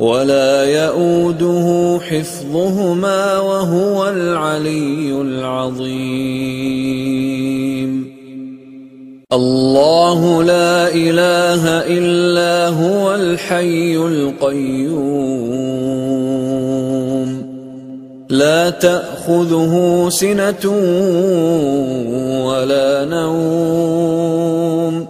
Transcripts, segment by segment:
ولا يئوده حفظهما وهو العلي العظيم. الله لا إله إلا هو الحي القيوم. لا تأخذه سنة ولا نوم.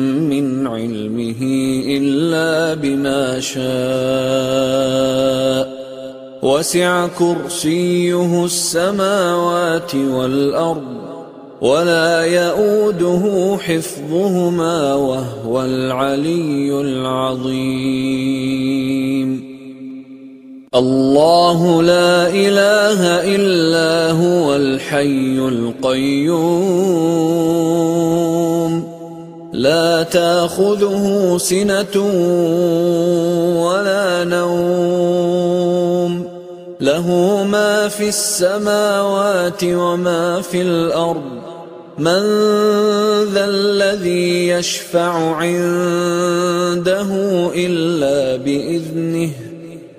علمه إلا بما شاء. وسع كرسيه السماوات والأرض ولا يئوده حفظهما وهو العلي العظيم. الله لا إله إلا هو الحي القيوم. لا تاخذه سنة ولا نوم. له ما في السماوات وما في الأرض. من ذا الذي يشفع عنده إلا بإذنه.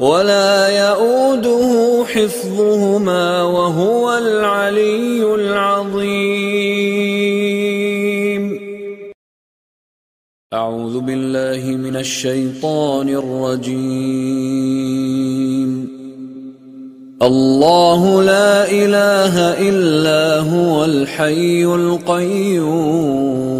ولا يئوده حفظهما وهو العلي العظيم. أعوذ بالله من الشيطان الرجيم. الله لا إله إلا هو الحي القيوم.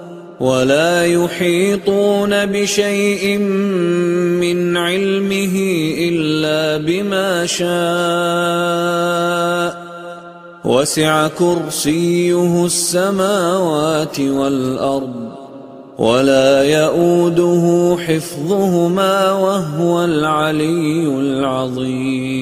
ولا يحيطون بشيء من علمه إلا بما شاء. وسع كرسيه السماوات والأرض ولا يئوده حفظهما وهو العلي العظيم.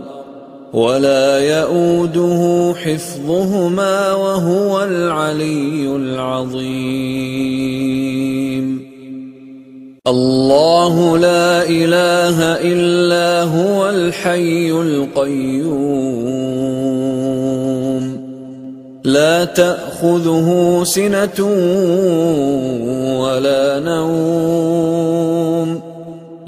ولا يئوده حفظهما وهو العلي العظيم. الله لا إله إلا هو الحي القيوم. لا تأخذه سنة ولا نوم.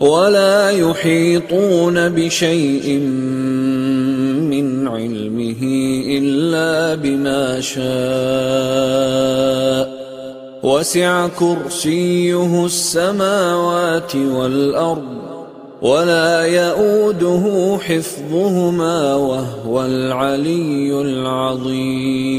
ولا يحيطون بشيء من علمه إلا بما شاء. وسع كرسيه السماوات والأرض ولا يئوده حفظهما وهو العلي العظيم.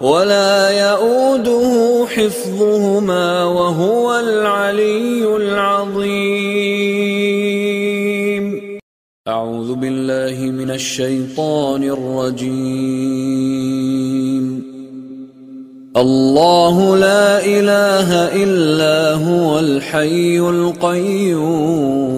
ولا يئوده حفظهما وهو العلي العظيم. أعوذ بالله من الشيطان الرجيم. الله لا إله إلا هو الحي القيوم.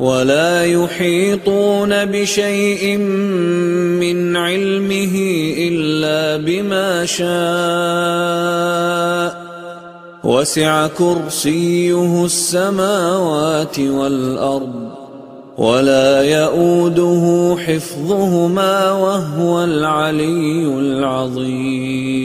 ولا يحيطون بشيء من علمه إلا بما شاء. وسع كرسيه السماوات والأرض ولا يئوده حفظهما وهو العلي العظيم.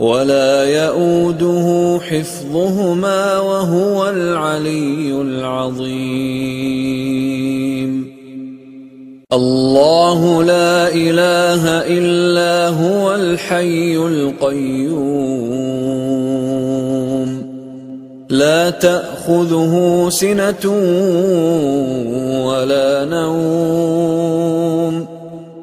ولا يئوده حفظهما وهو العلي العظيم. الله لا إله إلا هو الحي القيوم. لا تأخذه سنة ولا نوم.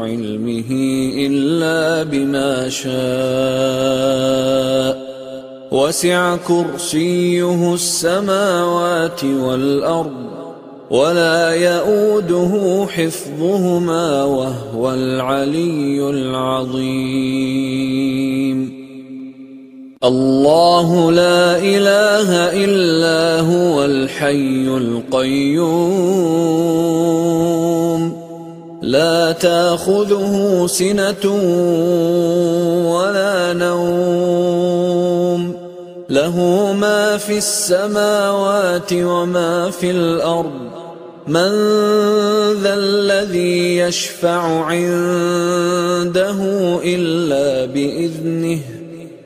علمه إلا بما شاء. وسع كرسيه السماوات والأرض ولا يئوده حفظهما وهو العلي العظيم. الله لا إله إلا هو الحي القيوم. لا تاخذه سنة ولا نوم. له ما في السماوات وما في الأرض. من ذا الذي يشفع عنده إلا بإذنه.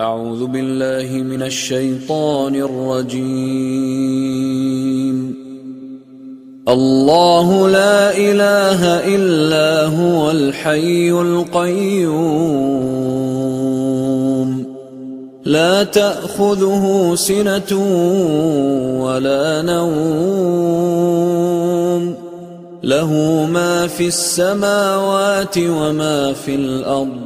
أعوذ بالله من الشيطان الرجيم. الله لا إله إلا هو الحي القيوم. لا تأخذه سنة ولا نوم. له ما في السماوات وما في الأرض.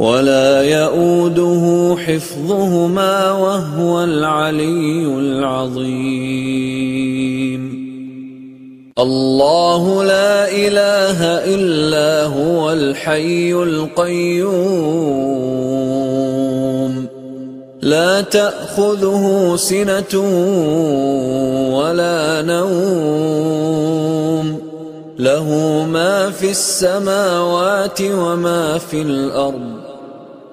ولا يئوده حفظهما وهو العلي العظيم. الله لا إله إلا هو الحي القيوم. لا تأخذه سنة ولا نوم. له ما في السماوات وما في الأرض.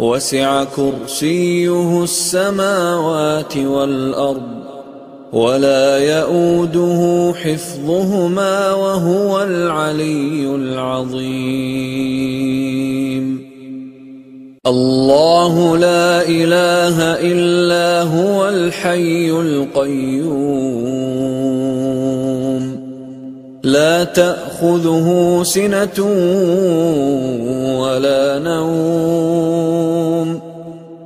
وسع كرسيه السماوات والأرض ولا يئوده حفظهما وهو العلي العظيم. الله لا إله إلا هو الحي القيوم. لا تأخذه سنة ولا نوم.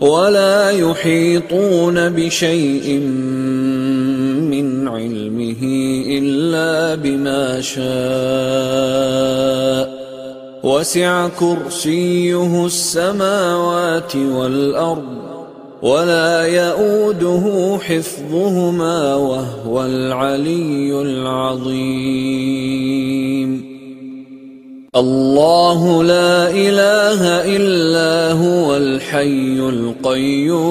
ولا يحيطون بشيء من علمه إلا بما شاء. وسع كرسيه السماوات والأرض ولا يئوده حفظهما وهو العلي العظيم. الله لا إله إلا هو الحي القيوم.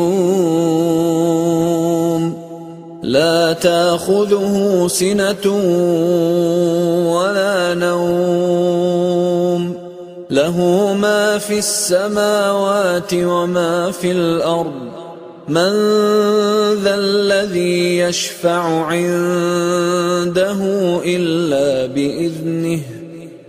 لا تأخذه سنة ولا نوم. له ما في السماوات وما في الأرض. من ذا الذي يشفع عنده إلا بإذنه.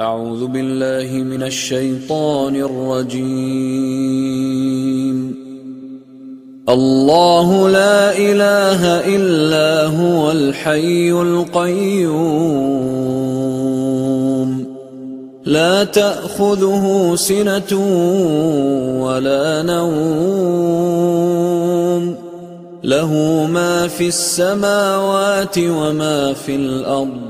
أعوذ بالله من الشيطان الرجيم. الله لا إله إلا هو الحي القيوم. لا تأخذه سنة ولا نوم. له ما في السماوات وما في الأرض.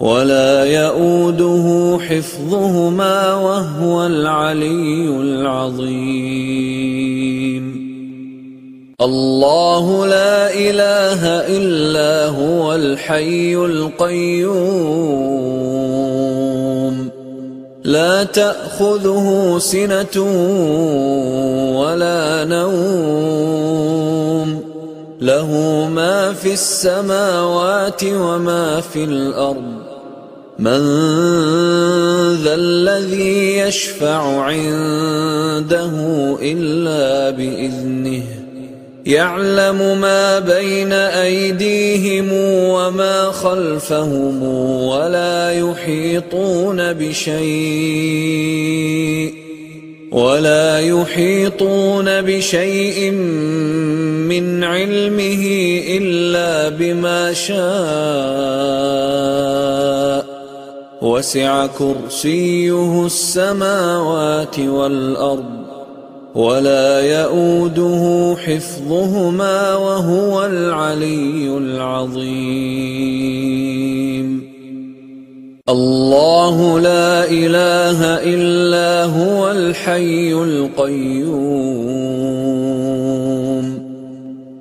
ولا يئوده حفظهما وهو العلي العظيم. الله لا إله إلا هو الحي القيوم. لا تأخذه سنة ولا نوم. له ما في السماوات وما في الأرض. من ذا الذي يشفع عنده إلا بإذنه يعلم ما بين أيديهم وما خلفهم ولا يحيطون بشيء ولا يحيطون بشيء من علمه إلا بما شاء وسع كرسيه السماوات والأرض ولا يئوده حفظهما وهو العلي العظيم. الله لا إله إلا هو الحي القيوم.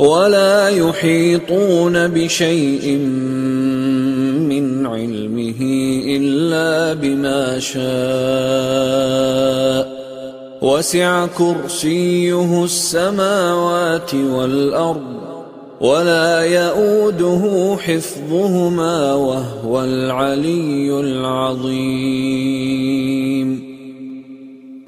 ولا يحيطون بشيء من علمه إلا بما شاء. وسع كرسيه السماوات والأرض ولا يؤوده حفظهما وهو العلي العظيم.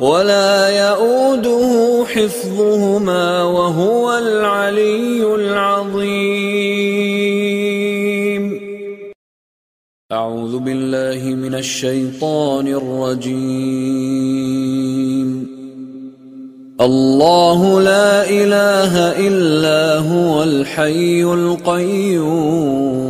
ولا يئوده حفظهما وهو العلي العظيم. أعوذ بالله من الشيطان الرجيم. الله لا إله إلا هو الحي القيوم.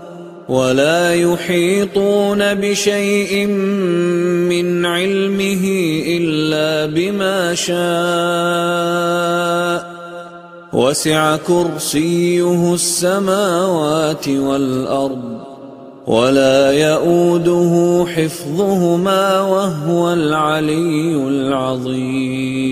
ولا يحيطون بشيء من علمه إلا بما شاء. وسع كرسيه السماوات والأرض ولا يئوده حفظهما وهو العلي العظيم.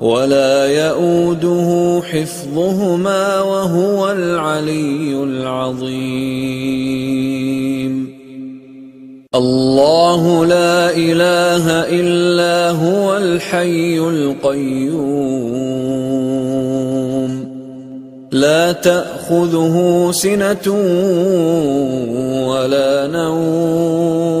ولا يئوده حفظهما وهو العلي العظيم. الله لا إله إلا هو الحي القيوم. لا تأخذه سنة ولا نوم.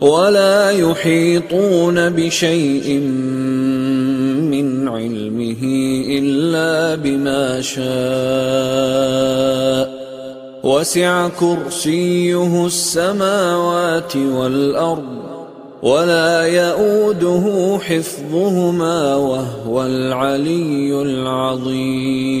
ولا يحيطون بشيء من علمه إلا بما شاء. وسع كرسيه السماوات والأرض ولا يئوده حفظهما وهو العلي العظيم.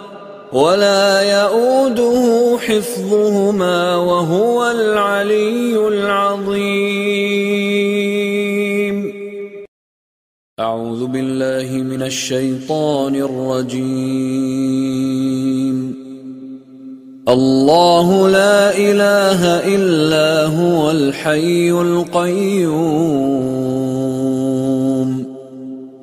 ولا يئوده حفظهما وهو العلي العظيم. أعوذ بالله من الشيطان الرجيم. الله لا إله إلا هو الحي القيوم.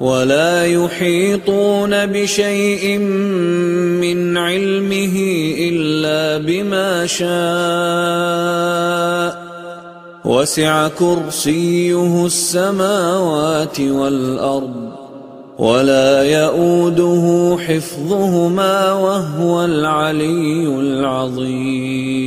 ولا يحيطون بشيء من علمه إلا بما شاء. وسع كرسيه السماوات والأرض ولا يئوده حفظهما وهو العلي العظيم.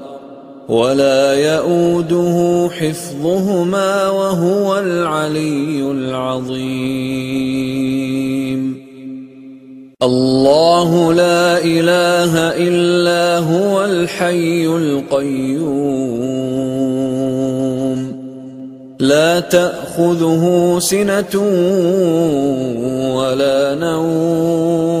ولا يئوده حفظهما وهو العلي العظيم. الله لا إله إلا هو الحي القيوم. لا تأخذه سنة ولا نوم.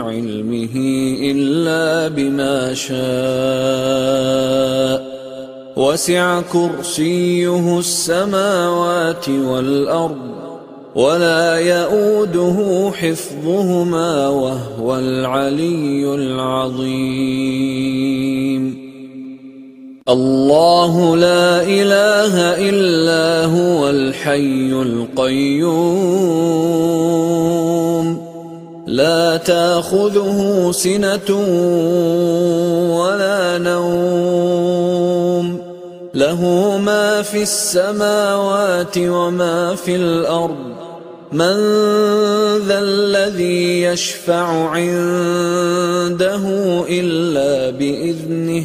علمه إلا بما شاء. وسع كرسيه السماوات والأرض ولا يؤوده حفظهما وهو العلي العظيم. الله لا إله إلا هو الحي القيوم. لا تاخذه سنة ولا نوم. له ما في السماوات وما في الأرض. من ذا الذي يشفع عنده إلا بإذنه.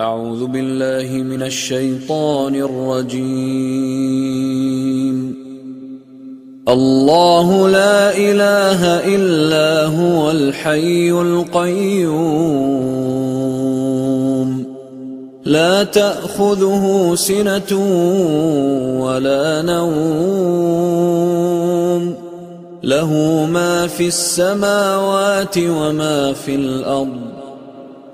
أعوذ بالله من الشيطان الرجيم. الله لا إله إلا هو الحي القيوم. لا تأخذه سنة ولا نوم. له ما في السماوات وما في الأرض.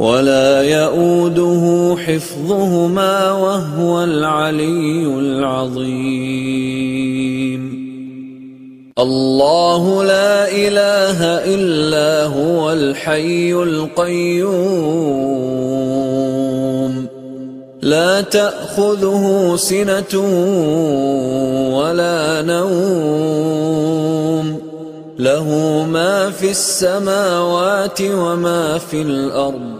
ولا يئوده حفظهما وهو العلي العظيم. الله لا إله إلا هو الحي القيوم. لا تأخذه سنة ولا نوم. له ما في السماوات وما في الأرض.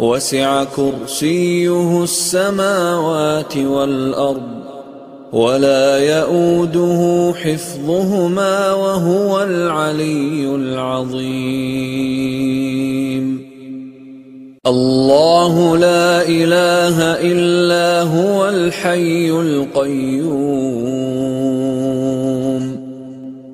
وسع كرسيه السماوات والأرض ولا يئوده حفظهما وهو العلي العظيم. الله لا إله إلا هو الحي القيوم.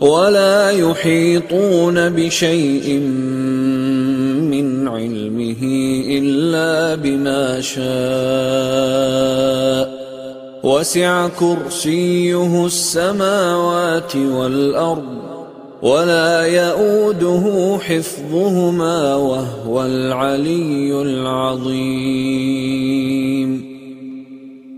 ولا يحيطون بشيء من علمه إلا بما شاء. وسع كرسيه السماوات والأرض ولا يئوده حفظهما وهو العلي العظيم.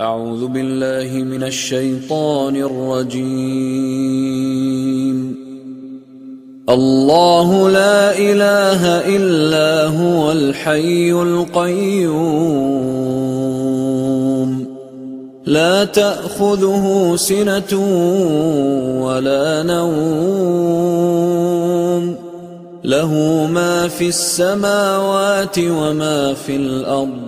أعوذ بالله من الشيطان الرجيم. الله لا إله إلا هو الحي القيوم. لا تأخذه سنة ولا نوم. له ما في السماوات وما في الأرض.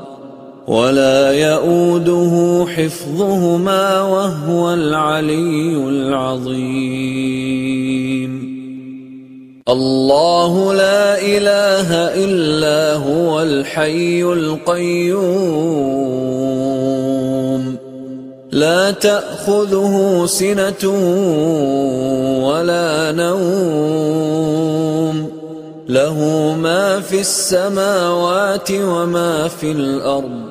ولا يئوده حفظهما وهو العلي العظيم. الله لا إله إلا هو الحي القيوم. لا تأخذه سنة ولا نوم. له ما في السماوات وما في الأرض.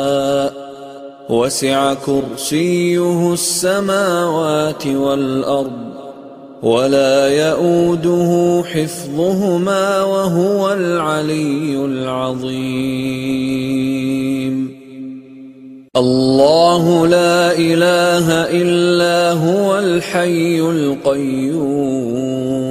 وسع كرسيه السماوات والأرض ولا يئوده حفظهما وهو العلي العظيم. الله لا إله إلا هو الحي القيوم.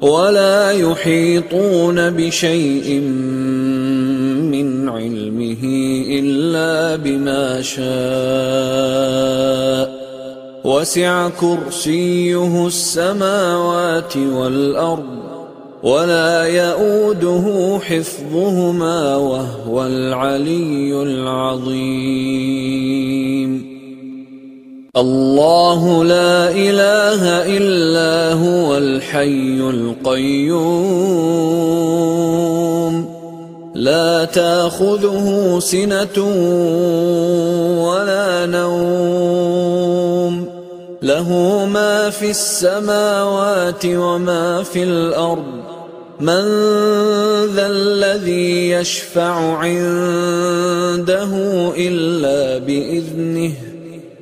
ولا يحيطون بشيء من علمه إلا بما شاء. وسع كرسيه السماوات والأرض ولا يئوده حفظهما وهو العلي العظيم. الله لا إله إلا هو الحي القيوم. لا تأخذه سنة ولا نوم. له ما في السماوات وما في الأرض. من ذا الذي يشفع عنده إلا بإذنه.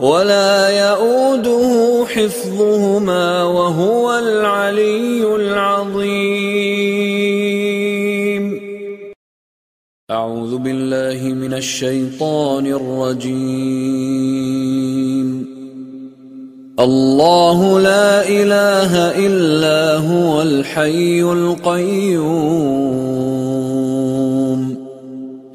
ولا يئوده حفظهما وهو العلي العظيم. أعوذ بالله من الشيطان الرجيم. الله لا إله إلا هو الحي القيوم.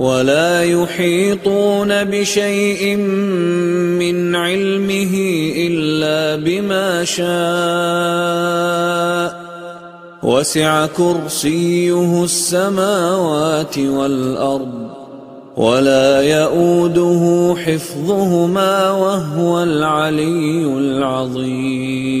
ولا يحيطون بشيء من علمه إلا بما شاء. وسع كرسيه السماوات والأرض ولا يئوده حفظهما وهو العلي العظيم.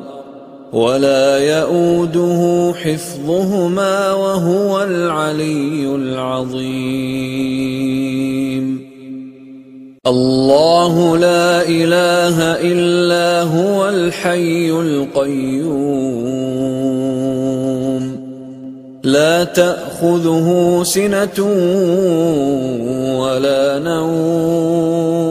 ولا يؤوده حفظهما وهو العلي العظيم. الله لا إله إلا هو الحي القيوم. لا تأخذه سنة ولا نوم.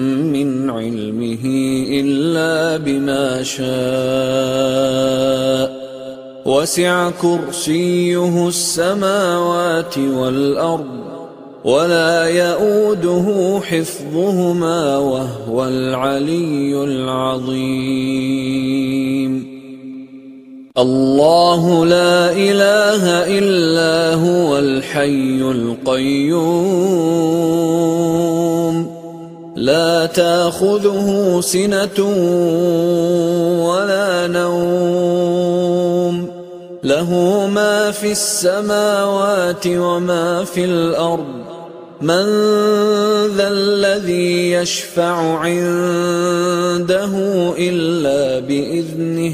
من علمه إلا بما شاء. وسع كرسيه السماوات والأرض ولا يؤوده حفظهما وهو العلي العظيم. الله لا إله إلا هو الحي القيوم. لا تاخذه سنة ولا نوم. له ما في السماوات وما في الأرض. من ذا الذي يشفع عنده إلا بإذنه.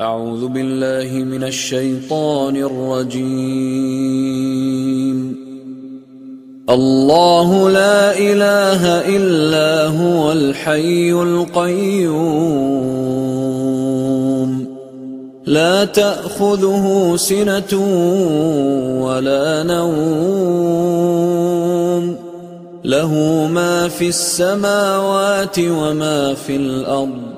أعوذ بالله من الشيطان الرجيم. الله لا إله إلا هو الحي القيوم. لا تأخذه سنة ولا نوم. له ما في السماوات وما في الأرض.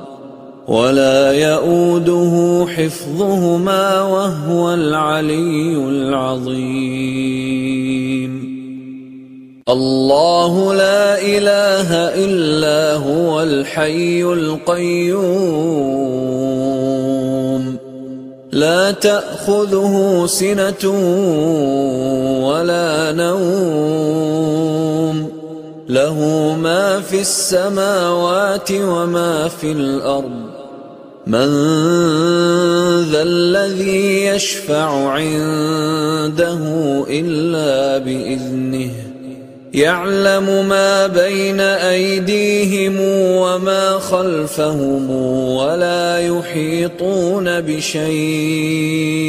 ولا يؤوده حفظهما وهو العلي العظيم. الله لا إله إلا هو الحي القيوم. لا تأخذه سنة ولا نوم. له ما في السماوات وما في الأرض. من ذا الذي يشفع عنده إلا بإذنه يعلم ما بين أيديهم وما خلفهم ولا يحيطون بشيء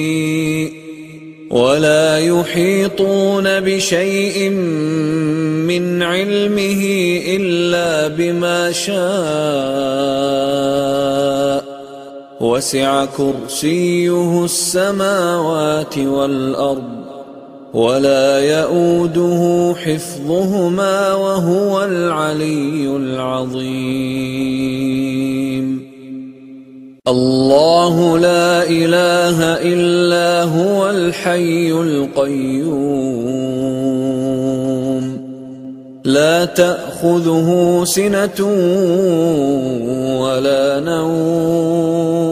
ولا يحيطون بشيء من علمه إلا بما شاء. وسع كرسيه السماوات والأرض ولا يئوده حفظهما وهو العلي العظيم. الله لا إله إلا هو الحي القيوم. لا تأخذه سنة ولا نوم.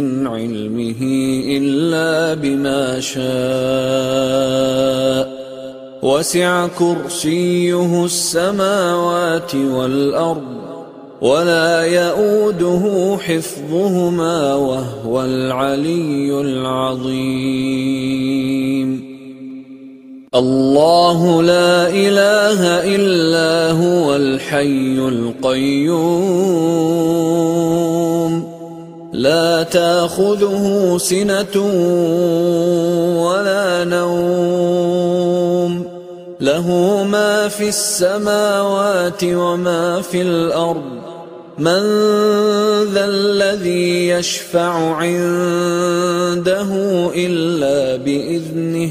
من علمه إلا بما شاء. وسع كرسيه السماوات والأرض ولا يئوده حفظهما وهو العلي العظيم. الله لا إله إلا هو الحي القيوم. لا تاخذه سنة ولا نوم. له ما في السماوات وما في الأرض. من ذا الذي يشفع عنده إلا بإذنه.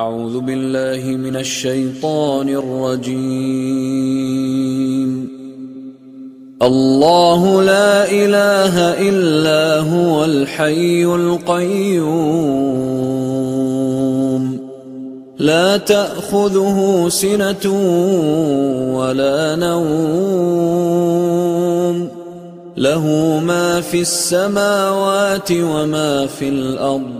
أعوذ بالله من الشيطان الرجيم. الله لا إله إلا هو الحي القيوم. لا تأخذه سنة ولا نوم. له ما في السماوات وما في الأرض.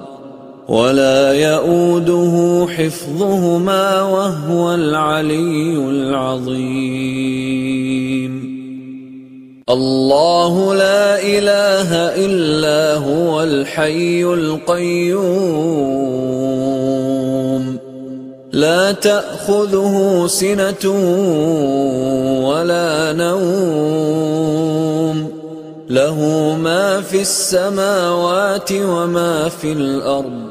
ولا يؤوده حفظهما وهو العلي العظيم. الله لا إله إلا هو الحي القيوم. لا تأخذه سنة ولا نوم. له ما في السماوات وما في الأرض.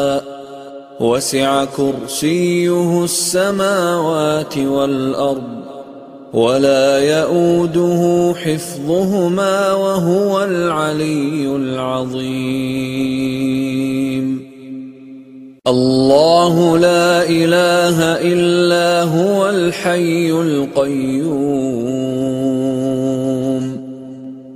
وسع كرسيه السماوات والأرض ولا يئوده حفظهما وهو العلي العظيم. الله لا إله إلا هو الحي القيوم.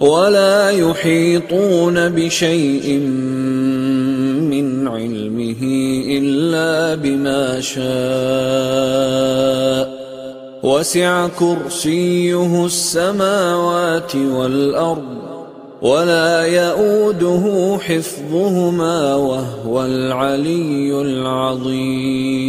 ولا يحيطون بشيء من علمه إلا بما شاء. وسع كرسيه السماوات والأرض ولا يئوده حفظهما وهو العلي العظيم.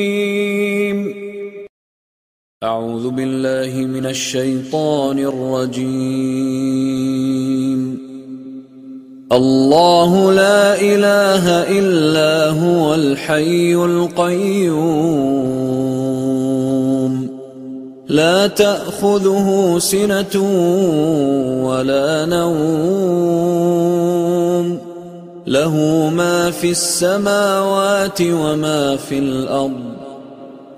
أعوذ بالله من الشيطان الرجيم. الله لا إله إلا هو الحي القيوم. لا تأخذه سنة ولا نوم. له ما في السماوات وما في الأرض.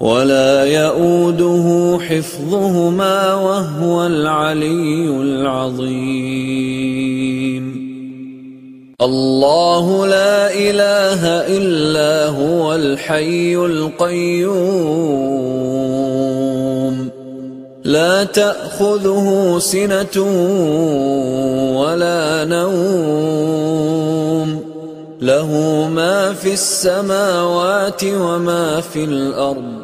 ولا يؤوده حفظهما وهو العلي العظيم. الله لا إله إلا هو الحي القيوم. لا تأخذه سنة ولا نوم. له ما في السماوات وما في الأرض.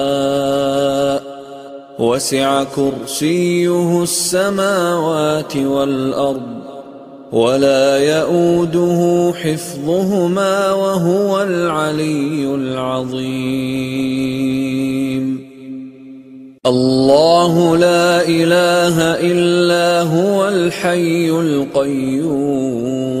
وسع كرسيه السماوات والأرض ولا يئوده حفظهما وهو العلي العظيم. الله لا إله إلا هو الحي القيوم.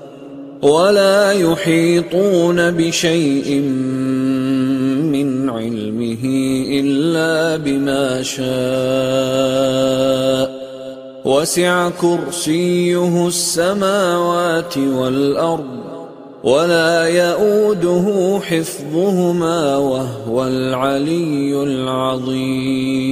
ولا يحيطون بشيء من علمه إلا بما شاء. وسع كرسيه السماوات والأرض ولا يئوده حفظهما وهو العلي العظيم.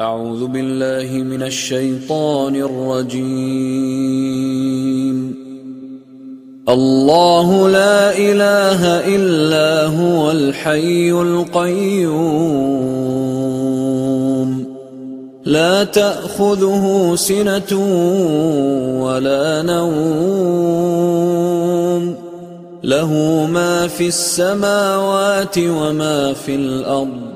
أعوذ بالله من الشيطان الرجيم. الله لا إله إلا هو الحي القيوم. لا تأخذه سنة ولا نوم. له ما في السماوات وما في الأرض.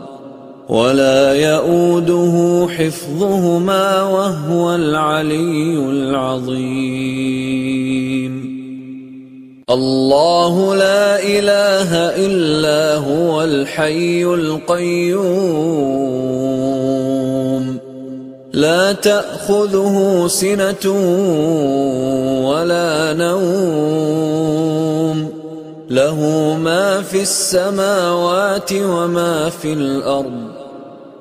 ولا يؤوده حفظهما وهو العلي العظيم. الله لا إله إلا هو الحي القيوم. لا تأخذه سنة ولا نوم. له ما في السماوات وما في الأرض.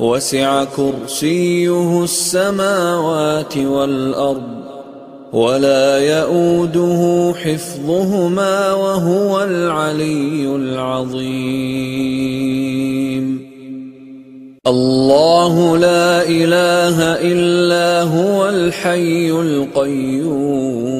وسع كرسيه السماوات والأرض ولا يؤوده حفظهما وهو العلي العظيم. الله لا إله إلا هو الحي القيوم.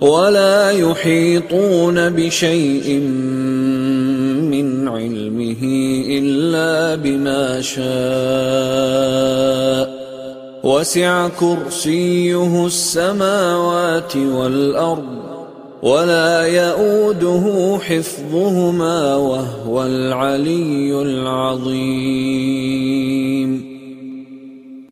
ولا يحيطون بشيء من علمه إلا بما شاء. وسع كرسيه السماوات والأرض ولا يؤوده حفظهما وهو العلي العظيم.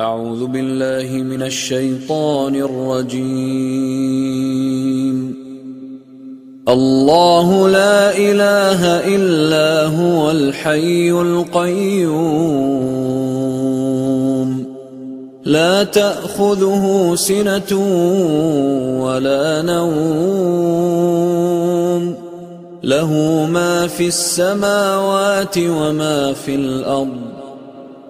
أعوذ بالله من الشيطان الرجيم. الله لا إله إلا هو الحي القيوم. لا تأخذه سنة ولا نوم. له ما في السماوات وما في الأرض.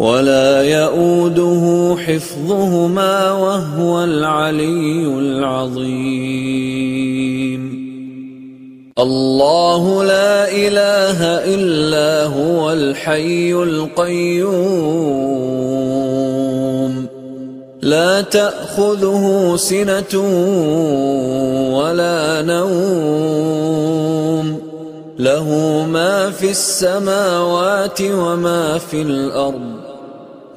ولا يئوده حفظهما وهو العلي العظيم. الله لا إله إلا هو الحي القيوم. لا تأخذه سنة ولا نوم. له ما في السماوات وما في الأرض.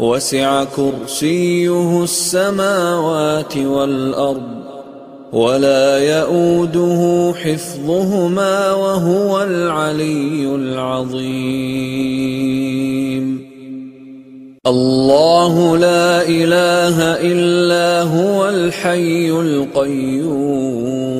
وسع كرسيه السماوات والأرض ولا يئوده حفظهما وهو العلي العظيم. الله لا إله إلا هو الحي القيوم.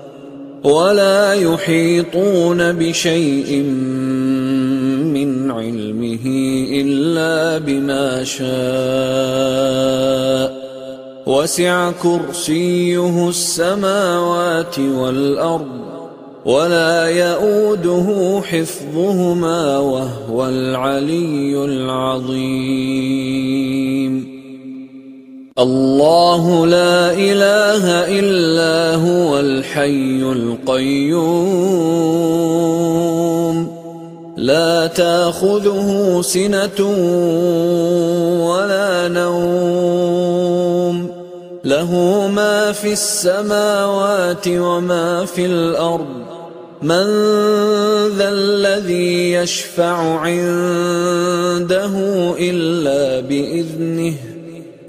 ولا يحيطون بشيء من علمه إلا بما شاء. وسع كرسيه السماوات والأرض ولا يئوده حفظهما وهو العلي العظيم. الله لا إله إلا هو الحي القيوم. لا تأخذه سنة ولا نوم. له ما في السماوات وما في الأرض. من ذا الذي يشفع عنده إلا بإذنه.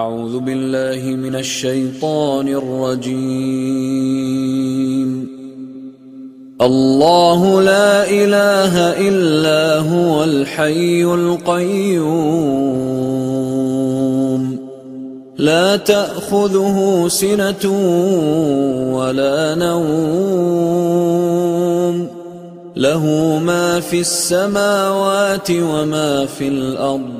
أعوذ بالله من الشيطان الرجيم. الله لا إله إلا هو الحي القيوم. لا تأخذه سنة ولا نوم. له ما في السماوات وما في الأرض.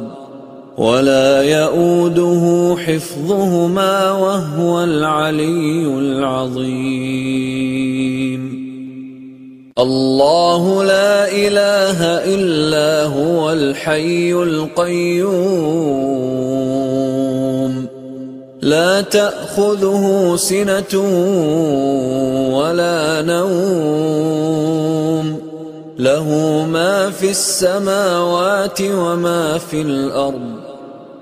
ولا يئوده حفظهما وهو العلي العظيم. الله لا إله إلا هو الحي القيوم. لا تأخذه سنة ولا نوم. له ما في السماوات وما في الأرض.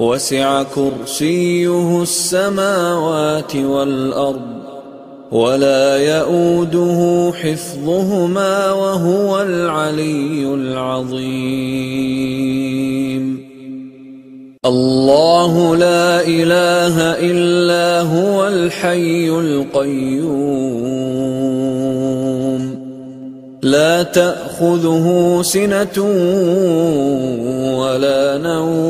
وسع كرسيه السماوات والأرض ولا يئوده حفظهما وهو العلي العظيم. الله لا إله إلا هو الحي القيوم. لا تأخذه سنة ولا نوم.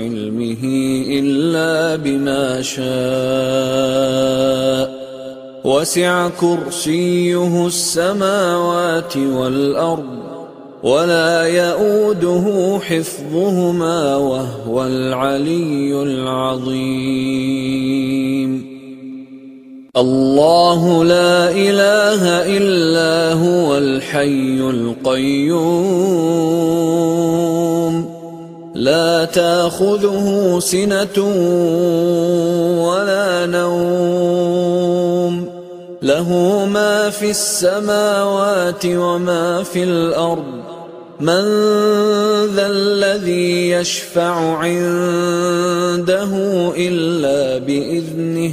علمه إلا بما شاء. وسع كرسيه السماوات والأرض ولا يئوده حفظهما وهو العلي العظيم. الله لا إله إلا هو الحي القيوم. لا تأخذه سنة ولا نوم. له ما في السماوات وما في الأرض. من ذا الذي يشفع عنده إلا بإذنه.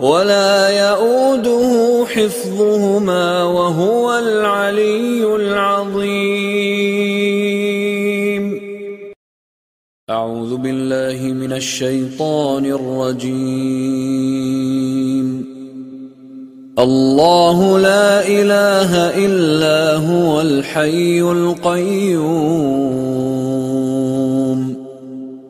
ولا يئوده حفظهما وهو العلي العظيم. أعوذ بالله من الشيطان الرجيم. الله لا إله إلا هو الحي القيوم.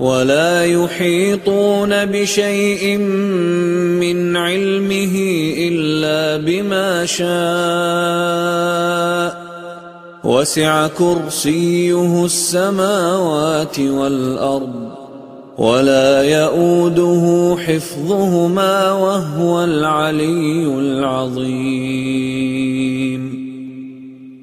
ولا يحيطون بشيء من علمه إلا بما شاء. وسع كرسيه السماوات والأرض ولا يئوده حفظهما وهو العلي العظيم.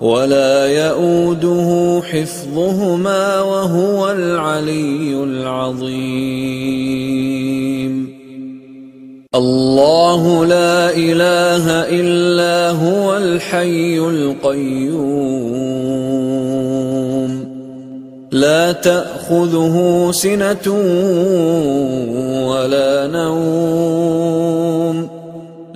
ولا يئوده حفظهما وهو العلي العظيم. الله لا إله إلا هو الحي القيوم. لا تأخذه سنة ولا نوم.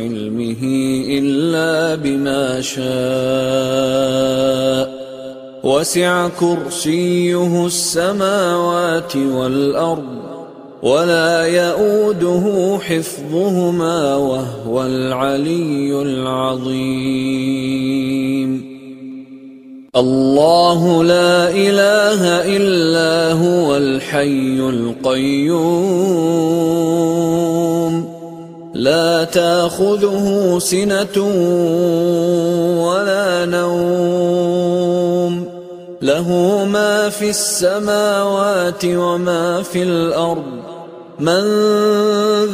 علمه إلا بما شاء. وسع كرسيه السماوات والأرض ولا يئوده حفظهما وهو العلي العظيم. الله لا إله إلا هو الحي القيوم. لا تأخذه سنة ولا نوم. له ما في السماوات وما في الأرض. من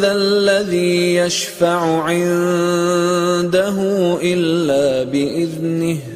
ذا الذي يشفع عنده إلا بإذنه.